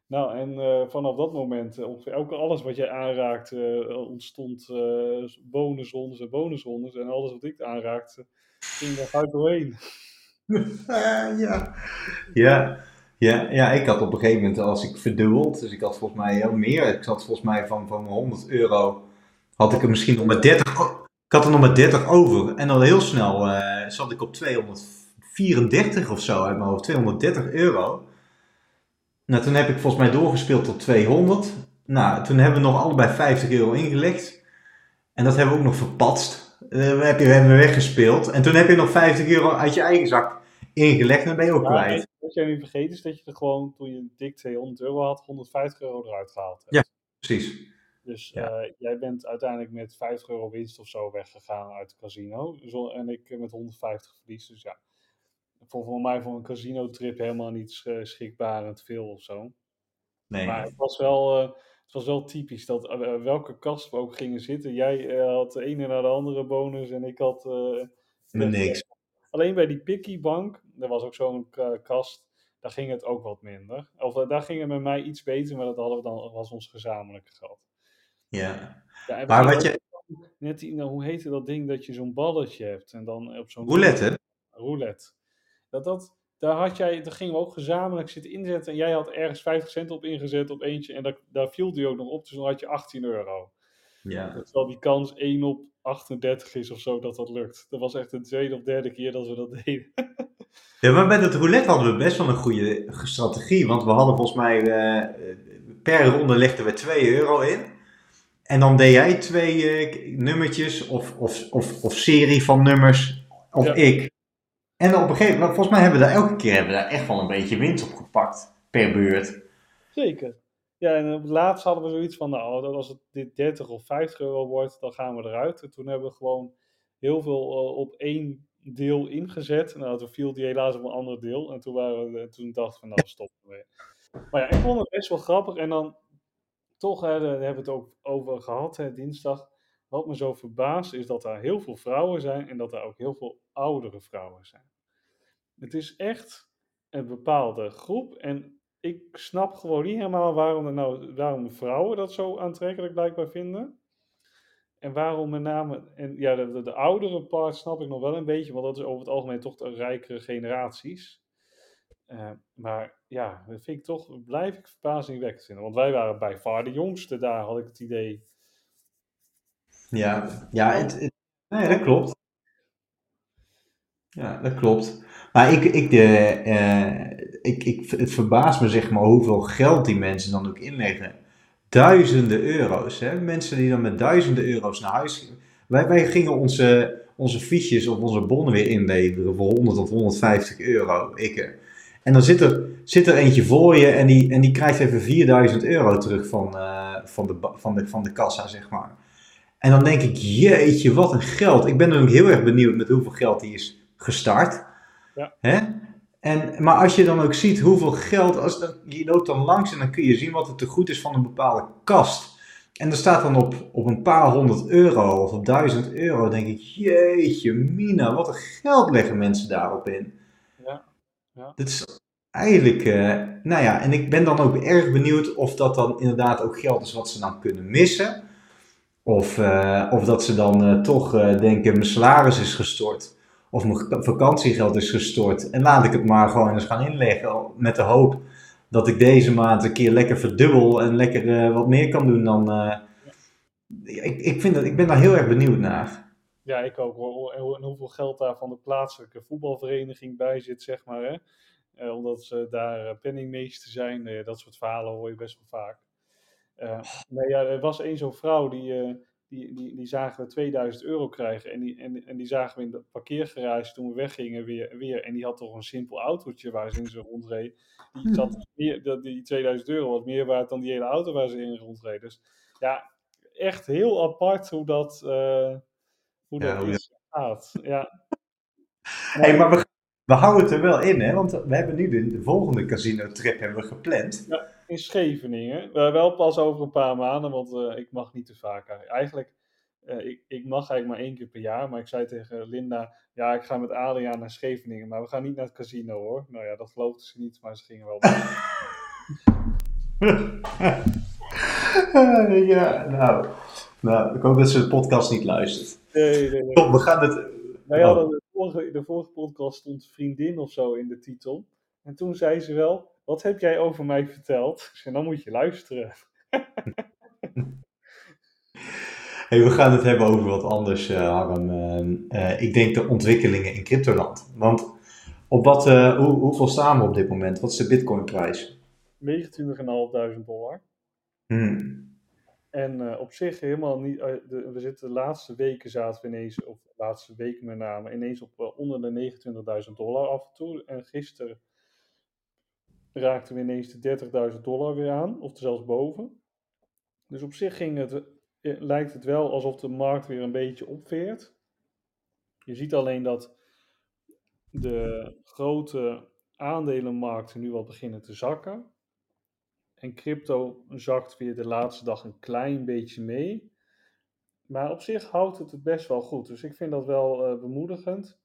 Nou, en eh, vanaf dat moment, eh, ongeveer elke, alles wat jij aanraakte, eh, ontstond eh bonusrondes en bonusrondes. En alles wat ik aanraakte, ging daar hard doorheen. Ja. Ja, ja, ja, ik had op een gegeven moment, als ik verdubbeld, dus ik had volgens mij heel meer. Ik zat volgens mij van, van mijn 100 euro, had ik er misschien nog maar 30, o- ik had er nog maar 30 over. En dan heel snel eh, zat ik op 234 of zo uit mijn hoofd, 230 euro. Nou, toen heb ik volgens mij doorgespeeld tot 200. Nou, toen hebben we nog allebei 50 euro ingelegd. En dat hebben we ook nog verpatst. Uh, we, hebben, we hebben weggespeeld. En toen heb je nog 50 euro uit je eigen zak ingelegd en dan ben je ook kwijt. wat jij niet vergeten is dat je er gewoon, toen je dik 200 euro had, 150 euro eruit gehaald hebt. Ja. Precies. Dus Ja. eh, jij bent uiteindelijk met 50 euro winst of zo weggegaan uit het casino. Zo- En ik met 150 verlies. Dus ja, voor, voor mij voor een casino-trip helemaal niet sch- schrikbarend veel of zo. Nee. Maar het was wel, eh, het was wel typisch dat eh, welke kast we ook gingen zitten. Jij eh, had de ene naar de andere bonus en ik had... eh, niks. Alleen bij die Picky-bank, er was ook zo'n eh, kast, daar ging het ook wat minder. Of eh, daar ging het met mij iets beter, maar dat hadden we dan, was ons gezamenlijke geld. Ja. Maar wat je... Net nou, hoe heette dat ding dat je zo'n balletje hebt en dan op zo'n Roulette, hè? roulette. Dat, dat, daar, had jij, daar gingen we ook gezamenlijk zitten inzetten. En jij had ergens 50 cent op ingezet op eentje. En daar, daar viel die ook nog op. Dus dan had je 18 euro. Ja. Terwijl die kans 1 op 38 is of zo dat dat lukt. Dat was echt de tweede of derde keer dat we dat deden. Ja, maar met het roulette hadden we best wel een goede strategie. Want we hadden volgens mij eh, per ronde legden we 2 euro in. En dan deed jij twee eh, nummertjes of, of, of, of serie van nummers. Of Ja. ik. En op een gegeven moment, volgens mij hebben we daar elke keer hebben we daar echt wel een beetje winst op gepakt. Per beurt. Zeker. Ja, en op het laatst hadden we zoiets van, nou, als het dit 30 of 50 euro wordt, dan gaan we eruit. En toen hebben we gewoon heel veel eh, op één deel ingezet. Nou, toen viel die helaas op een ander deel. En toen, waren we, toen dachten we, nou, we stoppen weer. Maar ja, ik vond het best wel grappig. En dan toch, hè, daar hebben we het ook over gehad, hè, dinsdag. Wat me zo verbaast is dat er heel veel vrouwen zijn en dat er ook heel veel oudere vrouwen zijn. Het is echt een bepaalde groep. En ik snap gewoon niet helemaal waarom, er nou, waarom vrouwen dat zo aantrekkelijk blijkbaar vinden. En waarom met name, en ja, de, de, de oudere part snap ik nog wel een beetje, want dat is over het algemeen toch de rijkere generaties. Eh, maar ja, dat vind ik toch, blijf ik verbazingwekkend vinden. Want wij waren bij far de jongste daar, had ik het idee. Ja, ja nee, dat klopt. Ja, dat klopt. Maar ik, ik, de, eh, ik, ik, het verbaast me zeg maar hoeveel geld die mensen dan ook inleggen. Duizenden euro's. Hè? Mensen die dan met duizenden euro's naar huis. Wij, wij gingen onze, onze fiches of onze bonnen weer inleveren voor 100 of 150 euro. Ik, eh. en dan zit er, zit er eentje voor je en die, en die krijgt even 4000 euro terug van, eh, van, de, van, de, van de kassa, zeg maar. En dan denk ik, jeetje, wat een geld. Ik ben dan ook heel erg benieuwd met hoeveel geld die is gestart. Ja. Hè? En, maar als je dan ook ziet hoeveel geld, als dan, je loopt dan langs en dan kun je zien wat er te goed is van een bepaalde kast. En er staat dan op, op een paar honderd euro of op duizend euro, denk ik, jeetje mina, wat een geld leggen mensen daarop in. Ja, ja. Dat is eigenlijk, eh, nou ja, en ik ben dan ook erg benieuwd of dat dan inderdaad ook geld is wat ze dan kunnen missen. Of, eh, of dat ze dan eh, toch denken, mijn salaris is gestort. Of mijn vakantiegeld is gestort. En laat ik het maar gewoon eens gaan inleggen. Met de hoop dat ik deze maand een keer lekker verdubbel en lekker eh, wat meer kan doen dan. eh, ik, ik, vind dat, ik ben daar heel erg benieuwd naar. Ja, ik ook. En hoe- En hoeveel geld daar van de plaatselijke voetbalvereniging bij zit, zeg maar. Hè? Eh, omdat ze daar penningmeester zijn. Dat soort verhalen hoor je best wel vaak. Nee, ja, er was één zo'n vrouw die, die, die, die zagen we 2000 euro krijgen. En die, en, en die zagen we in de parkeergarage toen we weggingen weer, weer. En die had toch een simpel autootje waar ze in ze rondreed. Die, zat meer, dat, die 2000 euro was meer waard dan die hele auto waar ze in rondreed. Dus ja, echt heel apart hoe dat, eh, hoe Ja, dat hoe is gaat. Ja. Hey, maar we, we houden het er wel in, hè? Want we hebben nu de, de volgende casino-trip hebben we gepland. In Scheveningen. Eh, wel pas over een paar maanden, want eh, ik mag niet te vaak. Eigenlijk, eh, ik, ik mag eigenlijk maar één keer per jaar. Maar ik zei tegen Linda, ja, ik ga met Adriaan naar Scheveningen. Maar we gaan niet naar het casino hoor. Nou ja, dat geloofde ze niet, maar ze gingen wel. ja, nou, nou, ik hoop dat ze de podcast niet luistert. nee, nee, we gaan het... Wij Oh. hadden de vorige, de vorige podcast stond vriendin of zo in de titel. En toen zei ze wel, wat heb jij over mij verteld? Ik zei, dan moet je luisteren. Hey, we gaan het hebben over wat anders, eh, Harm. Eh, eh, ik denk de ontwikkelingen in cryptoland. Want op wat, eh, hoe, hoeveel staan we op dit moment? Wat is de bitcoinprijs? 29.500 dollar. Hmm. En op zich helemaal niet. de, we zitten de laatste weken zaten we ineens, of de laatste weken met name, ineens op onder de 29.000 dollar af en toe. En gisteren raakten we ineens de 30.000 dollar weer aan, of zelfs boven. Dus op zich ging het, eh, lijkt het wel alsof de markt weer een beetje opveert. Je ziet alleen dat de grote aandelenmarkten nu wat beginnen te zakken. En crypto zakt weer de laatste dag een klein beetje mee. Maar op zich houdt het het best wel goed. Dus ik vind dat wel eh, bemoedigend.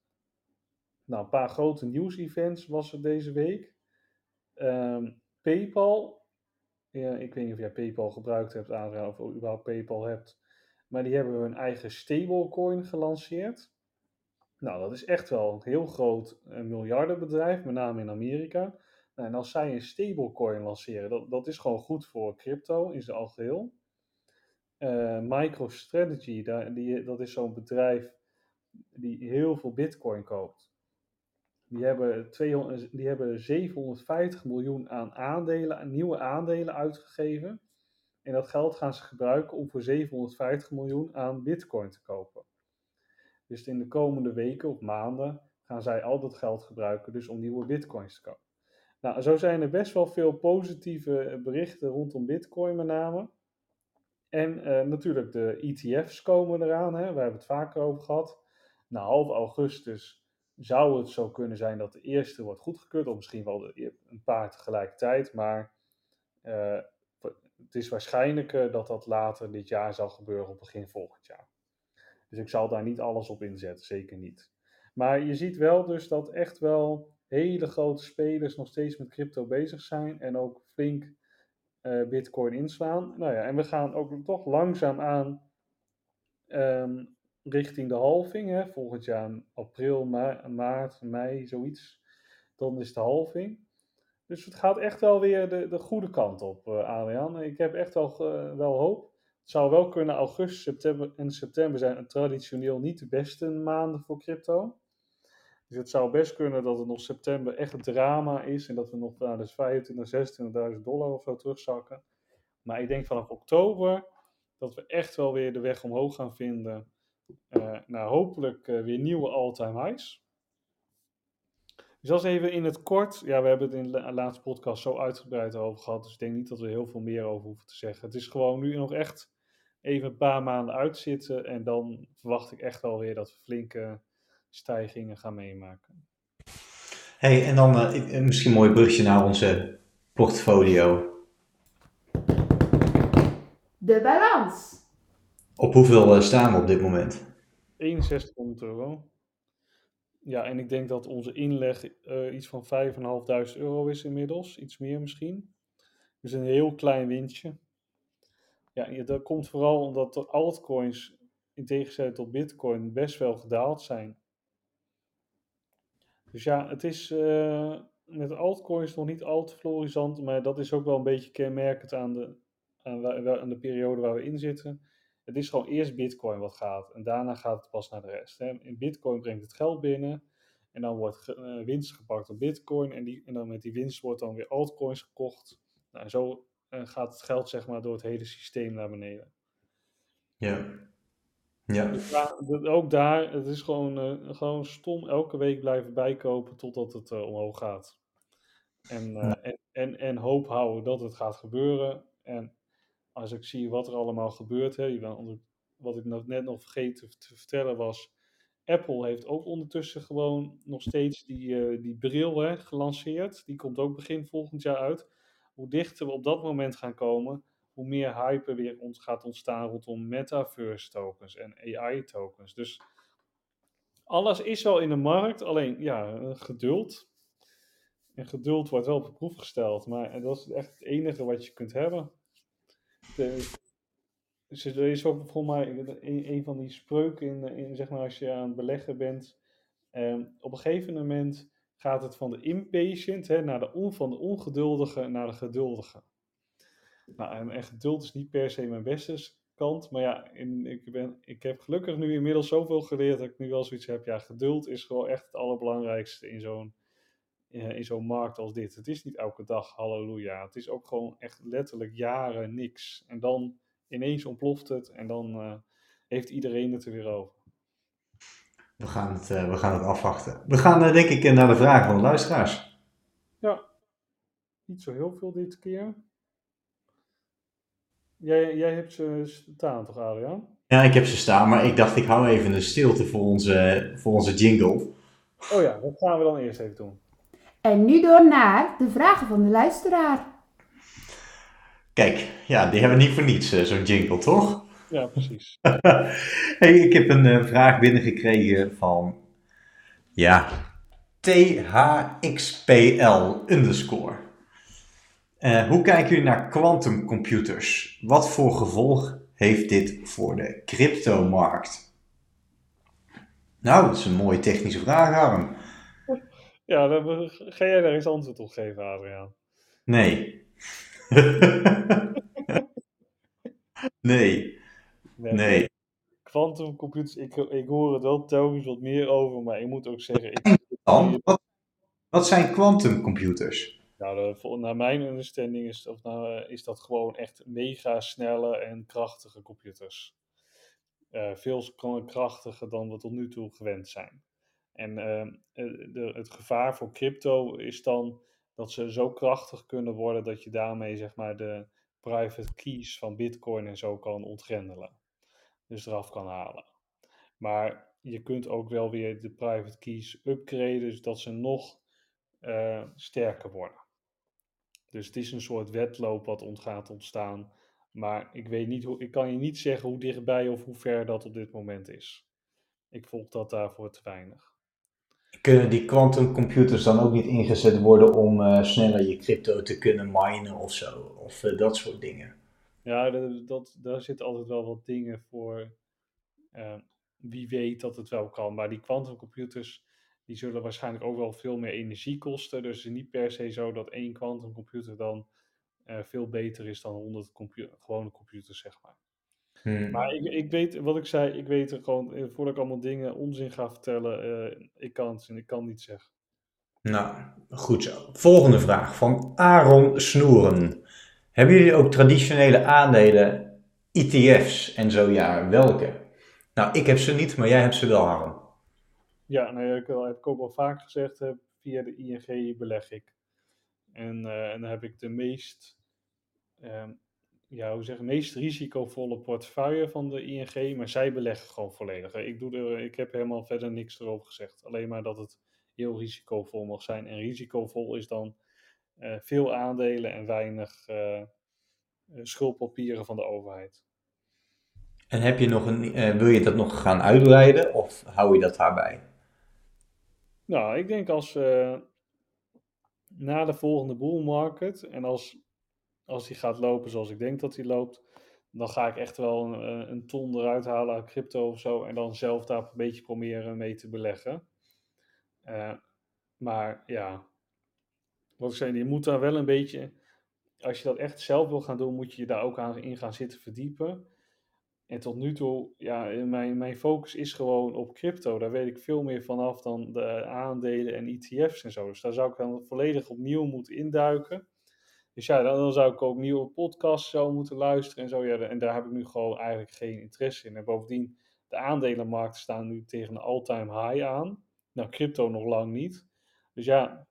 Nou, een paar grote nieuws-events was er deze week. Ehm, PayPal. Ja, ik weet niet of jij PayPal gebruikt hebt, Adriaan, of überhaupt PayPal hebt. Maar die hebben hun eigen stablecoin gelanceerd. Nou, dat is echt wel een heel groot uh, miljardenbedrijf, met name in Amerika. Nou, en als zij een stablecoin lanceren, dat, dat is gewoon goed voor crypto in zijn algeheel. Uh, MicroStrategy, daar, die, dat is zo'n bedrijf die heel veel bitcoin koopt. Die hebben, 200, die hebben 750 miljoen aan aandelen, aan nieuwe aandelen uitgegeven. En dat geld gaan ze gebruiken om voor 750 miljoen aan bitcoin te kopen. Dus in de komende weken of maanden gaan zij al dat geld gebruiken dus om nieuwe bitcoins te kopen. Nou, zo zijn er best wel veel positieve berichten rondom bitcoin met name. En uh, natuurlijk de ETF's komen eraan, hè? we hebben het vaker over gehad. Na half augustus zou het zo kunnen zijn dat de eerste wordt goedgekeurd, of misschien wel een paar tegelijkertijd, maar uh, het is waarschijnlijker dat dat later dit jaar zal gebeuren of begin volgend jaar. Dus ik zal daar niet alles op inzetten, zeker niet. Maar je ziet wel dus dat echt wel hele grote spelers nog steeds met crypto bezig zijn en ook flink uh, bitcoin inslaan. Nou ja, en we gaan ook toch langzaam aan um, richting de halving. Hè? Volgend jaar april, ma maart, mei, zoiets. Dan is de halving. Dus het gaat echt wel weer de, de goede kant op, uh. Ik heb echt wel, wel hoop. Het zou wel kunnen, augustus september en september zijn traditioneel niet de beste maanden voor crypto. Dus het zou best kunnen dat het nog september echt een drama is en dat we nog naar de 25.000, 26.000 dollar of zo terugzakken. Maar ik denk vanaf oktober dat we echt wel weer de weg omhoog gaan vinden uh, naar hopelijk uh, weer nieuwe all-time highs. Dus dat is even in het kort. Ja, we hebben het in de laatste podcast zo uitgebreid over gehad. Dus ik denk niet dat we heel veel meer over hoeven te zeggen. Het is gewoon nu nog echt even een paar maanden uitzitten. En dan verwacht ik echt wel weer dat we flinke stijgingen gaan meemaken. Hey, en dan uh, misschien een mooi brugje naar onze portfolio. De balans. Op hoeveel uh, staan we op dit moment? 6100 euro. Ja, en ik denk dat onze inleg uh, iets van 5.500 euro is inmiddels. Iets meer misschien. Dus een heel klein winstje. Ja, dat komt vooral omdat de altcoins, in tegenstelling tot bitcoin, best wel gedaald zijn. Dus ja, het is uh, met altcoins nog niet al te florisant, maar dat is ook wel een beetje kenmerkend aan de, aan, aan de periode waar we in zitten. Het is gewoon eerst Bitcoin wat gaat en daarna gaat het pas naar de rest. Hè. In Bitcoin brengt het geld binnen en dan wordt uh, winst gepakt op Bitcoin en, die, en dan met die winst wordt dan weer altcoins gekocht. Nou, en zo uh, gaat het geld zeg maar door het hele systeem naar beneden. Ja. Ja. Dus daar, ook daar, het is gewoon, uh, gewoon stom elke week blijven bijkopen totdat het omhoog gaat. En, ja. en, en, en hoop houden dat het gaat gebeuren. En als ik zie wat er allemaal gebeurt, hè, wat ik net nog vergeten te vertellen was. Apple heeft ook ondertussen gewoon nog steeds die, die bril hè, gelanceerd. Die komt ook begin volgend jaar uit. Hoe dichter we op dat moment gaan komen, hoe meer hype er weer gaat ontstaan rondom metaverse tokens en AI tokens. Dus alles is wel in de markt, alleen ja, geduld. En geduld wordt wel op de proef gesteld, maar dat is echt het enige wat je kunt hebben. Dus er is ook volgens mij een, van die spreuken in, zeg maar, als je aan het beleggen bent. Um, op een gegeven moment gaat het van de impatient hè, naar de van de ongeduldige naar de geduldige. Nou, en, en geduld is niet per se mijn beste kant. Maar ja, in, ik, ben, ik heb gelukkig nu inmiddels zoveel geleerd dat ik nu wel zoiets heb. Ja, geduld is gewoon echt het allerbelangrijkste in zo'n in zo'n markt als dit. Het is niet elke dag halleluja. Het is ook gewoon echt letterlijk jaren niks. En dan ineens ontploft het en dan heeft iedereen het er weer over. We gaan het, we gaan het afwachten. We gaan denk ik naar de vragen van de luisteraars. Ja, niet zo heel veel dit keer. Jij, jij hebt ze staan toch, Adriaan? Ja, ik heb ze staan, maar ik dacht ik hou even een stilte voor onze, voor onze jingle. Oh ja, dat gaan we dan eerst even doen. En nu door naar de vragen van de luisteraar. Kijk, ja, die hebben we niet voor niets, eh, zo'n jingle, toch? Ja, precies. hey, ik heb een uh, vraag binnengekregen van, ja, THXPL underscore. Uh, hoe kijken jullie naar quantumcomputers? Wat voor gevolg heeft dit voor de cryptomarkt? Nou, dat is een mooie technische vraag, Arm. Ja, dan ga jij daar eens antwoord op geven, Adriaan. Nee. nee. Nee. Quantumcomputers, ik, ik hoor het wel telkens wat meer over, maar ik moet ook zeggen... Ik... Wat, wat zijn quantumcomputers? Nou, de, naar mijn understanding is, of nou, is dat gewoon echt mega snelle en krachtige computers. Uh, veel krachtiger dan we tot nu toe gewend zijn. En uh, de, het gevaar voor crypto is dan dat ze zo krachtig kunnen worden dat je daarmee zeg maar de private keys van Bitcoin en zo kan ontgrendelen. Dus eraf kan halen. Maar je kunt ook wel weer de private keys upgraden, zodat ze nog uh, sterker worden. Dus het is een soort wedloop wat gaat ontstaan. Maar ik, weet niet hoe, ik kan je niet zeggen hoe dichtbij of hoe ver dat op dit moment is. Ik volg dat daarvoor te weinig. Kunnen die quantumcomputers dan ook niet ingezet worden om uh, sneller je crypto te kunnen minen of zo? Of uh, dat soort dingen? Ja, dat, dat, daar zitten altijd wel wat dingen voor. Uh, wie weet dat het wel kan. Maar die quantumcomputers die zullen waarschijnlijk ook wel veel meer energie kosten. Dus het is niet per se zo dat één quantumcomputer dan veel beter is dan 100 compu gewone computers, zeg maar. Hmm. Maar ik, ik weet, wat ik zei, ik weet er gewoon, eh, voordat ik allemaal dingen onzin ga vertellen, uh, ik kan het ik kan niet zeggen. Nou, goed zo. Volgende vraag van Aaron Snoeren. Hebben jullie ook traditionele aandelen, ETF's en zo ja, welke? Nou, ik heb ze niet, maar jij hebt ze wel, Aaron. Ja, nou ja, ik heb ik ook al vaak gezegd, via de ING beleg ik. En, uh, en dan heb ik de meest, uh, ja, hoe zeg, meest risicovolle portefeuille van de ING, maar zij beleggen gewoon volledig. Ik, doe er, ik heb helemaal verder niks erover gezegd. Alleen maar dat het heel risicovol mag zijn. En risicovol is dan uh, veel aandelen en weinig uh, schuldpapieren van de overheid. En heb je nog een, wil je dat nog gaan uitbreiden of hou je dat daarbij? Nou, ik denk als na de volgende bull market en als, als die gaat lopen zoals ik denk dat die loopt, dan ga ik echt wel een, eh, een ton eruit halen uit crypto of zo en dan zelf daar een beetje proberen mee te beleggen. Uh, maar ja, wat ik zei, je moet daar wel een beetje, als je dat echt zelf wil gaan doen, moet je daar ook aan in gaan zitten verdiepen. En tot nu toe, ja, mijn, mijn focus is gewoon op crypto. Daar weet ik veel meer vanaf dan de aandelen en ETF's en zo. Dus daar zou ik dan volledig opnieuw moeten induiken. Dus ja, dan, zou ik ook nieuwe podcasts zo moeten luisteren en zo. Ja, en daar heb ik nu gewoon eigenlijk geen interesse in. En bovendien, de aandelenmarkten staan nu tegen een all-time high aan. Nou, crypto nog lang niet. Dus ja,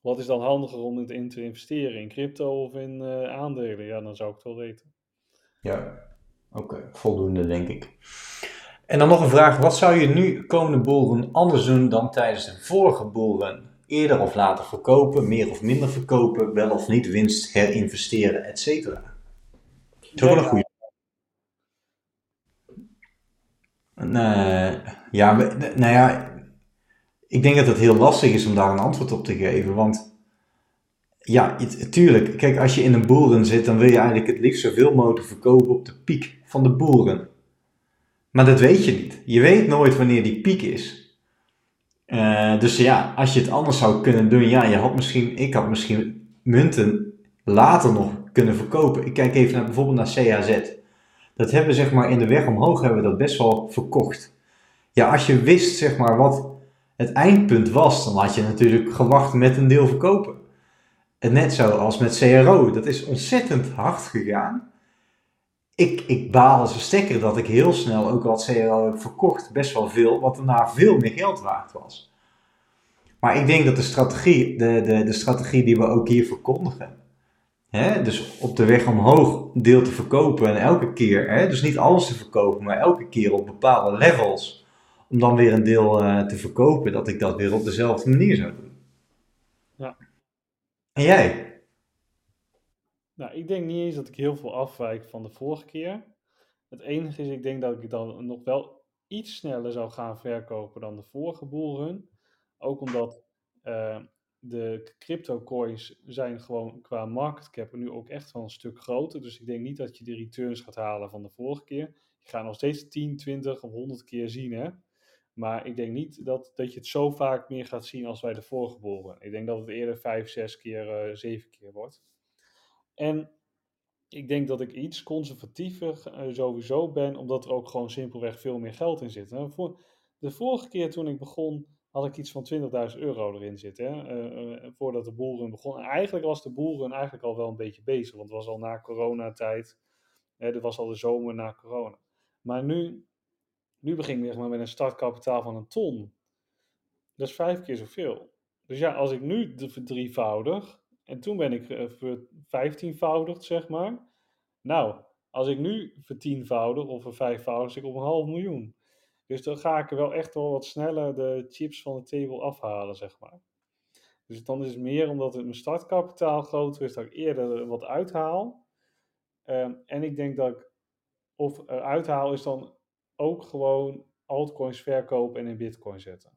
wat is dan handiger om in te investeren? In crypto of in uh, aandelen? Ja, dan zou ik het wel weten. Ja, Oké, voldoende denk ik. En dan nog een vraag. Wat zou je nu komende boeren anders doen dan tijdens de vorige boeren? Eerder of later verkopen, meer of minder verkopen, wel of niet winst herinvesteren, et cetera? Dat is wel een goede. Uh, ja, nou ja, ik denk dat het heel lastig is om daar een antwoord op te geven. Want ja, tuurlijk. Kijk, als je in een boeren zit, dan wil je eigenlijk het liefst zoveel mogelijk verkopen op de piek van de boeren. Maar dat weet je niet. Je weet nooit wanneer die piek is. Uh, dus ja, als je het anders zou kunnen doen, ja, je had misschien, ik had misschien munten later nog kunnen verkopen. Ik kijk even naar, bijvoorbeeld naar CHZ. Dat hebben we zeg maar in de weg omhoog hebben we dat best wel verkocht. Ja, als je wist zeg maar wat het eindpunt was, dan had je natuurlijk gewacht met een deel verkopen. En net zoals met CRO, dat is ontzettend hard gegaan. Ik, ik baal als een stekker dat ik heel snel ook al CRO heb verkocht, best wel veel, wat daarna veel meer geld waard was. Maar ik denk dat de strategie, de, de, de strategie die we ook hier verkondigen, hè, dus op de weg omhoog deel te verkopen en elke keer, hè, dus niet alles te verkopen, maar elke keer op bepaalde levels, om dan weer een deel uh, te verkopen, dat ik dat weer op dezelfde manier zou doen. Ja. En jij? Nou, ik denk niet eens dat ik heel veel afwijk van de vorige keer. Het enige is, ik denk dat ik dan nog wel iets sneller zou gaan verkopen dan de vorige boelrun. Ook omdat uh, de crypto coins zijn gewoon qua market cap nu ook echt wel een stuk groter. Dus ik denk niet dat je de returns gaat halen van de vorige keer. Je gaat nog steeds 10, 20 of 100 keer zien, hè. Maar ik denk niet dat, dat je het zo vaak meer gaat zien als bij de vorige boren. Ik denk dat het eerder 5, 6 keer, uh, 7 keer wordt. En ik denk dat ik iets conservatiever uh, sowieso ben, omdat er ook gewoon simpelweg veel meer geld in zit. De vorige keer toen ik begon, had ik iets van 20.000 euro erin zitten. Hè, uh, uh, voordat de boelrun begon. En eigenlijk was de boelrun eigenlijk al wel een beetje bezig. Want het was al na coronatijd. Hè, dit was al de zomer na corona. Maar nu, nu begin ik maar met een startkapitaal van een ton. Dat is vijf keer zoveel. Dus ja, als ik nu de verdrievoudig. En toen ben ik uh, vijftienvoudigd, zeg maar. Nou, als ik nu vertienvoudig of vervijfvoudig, zit ik op een half miljoen. Dus dan ga ik wel echt wel wat sneller de chips van de table afhalen, zeg maar. Dus dan is het meer omdat het mijn startkapitaal groter is, dat ik eerder wat uithaal. Um, en ik denk dat ik, of uithaal is dan ook gewoon altcoins verkopen en in bitcoin zetten.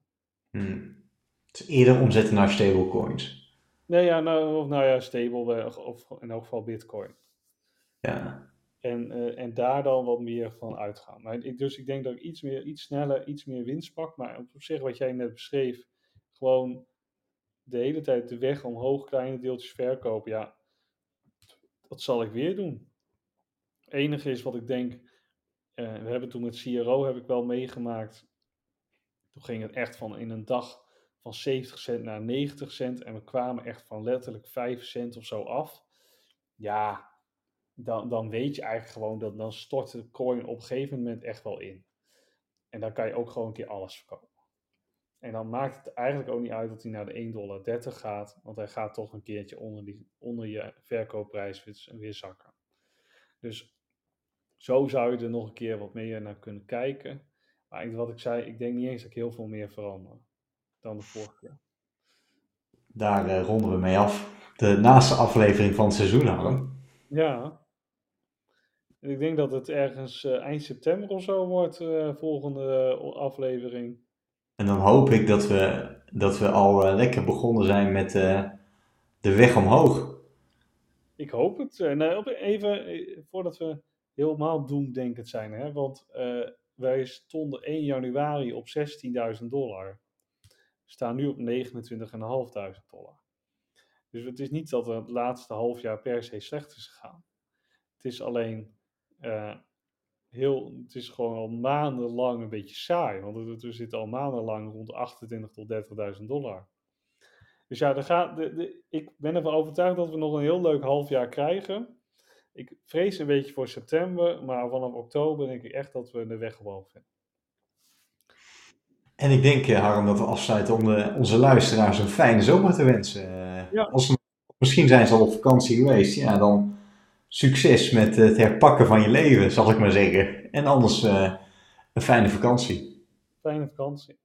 Hmm. Dus eerder omzetten naar stablecoins. Nee, ja, nou, of nou ja, stable of in elk geval bitcoin. Ja. En, uh, en daar dan wat meer van uitgaan. Maar ik, dus ik denk dat ik iets, meer, iets sneller, iets meer winst pak. Maar op zich, wat jij net beschreef, gewoon de hele tijd de weg omhoog, kleine deeltjes verkopen. Ja, dat zal ik weer doen. Het enige is wat ik denk, uh, we hebben toen met CRO heb ik wel meegemaakt. Toen ging het echt van in een dag van 70 cent naar 90 cent. En we kwamen echt van letterlijk 5 cent of zo af. Ja, dan, dan weet je eigenlijk gewoon dat dan stort de coin op een gegeven moment echt wel in. En dan kan je ook gewoon een keer alles verkopen. En dan maakt het eigenlijk ook niet uit dat hij naar de 1,30 dollar gaat, want hij gaat toch een keertje onder, die, onder je verkoopprijs weer, weer zakken. Dus zo zou je er nog een keer wat meer naar kunnen kijken. Maar wat ik zei, ik denk niet eens dat ik heel veel meer verander dan de vorige keer. Daar uh, ronden we mee af. De naaste aflevering van het seizoen, Harm. Ja. En ik denk dat het ergens uh, eind september of zo wordt, uh, volgende aflevering. En dan hoop ik dat we, dat we al lekker begonnen zijn met de weg omhoog. Ik hoop het. nou, even voordat we helemaal doemdenkend zijn, hè, want wij stonden 1 januari op 16.000 dollar. Staan nu op 29.500 dollar. Dus het is niet dat het laatste half jaar per se slecht is gegaan. Het is alleen uh, heel, het is gewoon al maandenlang een beetje saai. Want we zitten al maandenlang rond 28 tot 30.000 dollar. Dus ja, gaat, de, de, ik ben ervan overtuigd dat we nog een heel leuk half jaar krijgen. Ik vrees een beetje voor september, maar vanaf oktober denk ik echt dat we de weg gewoon vinden. En ik denk, Harm, dat we afsluiten om de, onze luisteraars een fijne zomer te wensen. Ja. Als, misschien zijn ze al op vakantie geweest, ja, dan succes met het herpakken van je leven, zal ik maar zeggen. En anders uh, een fijne vakantie. Fijne vakantie.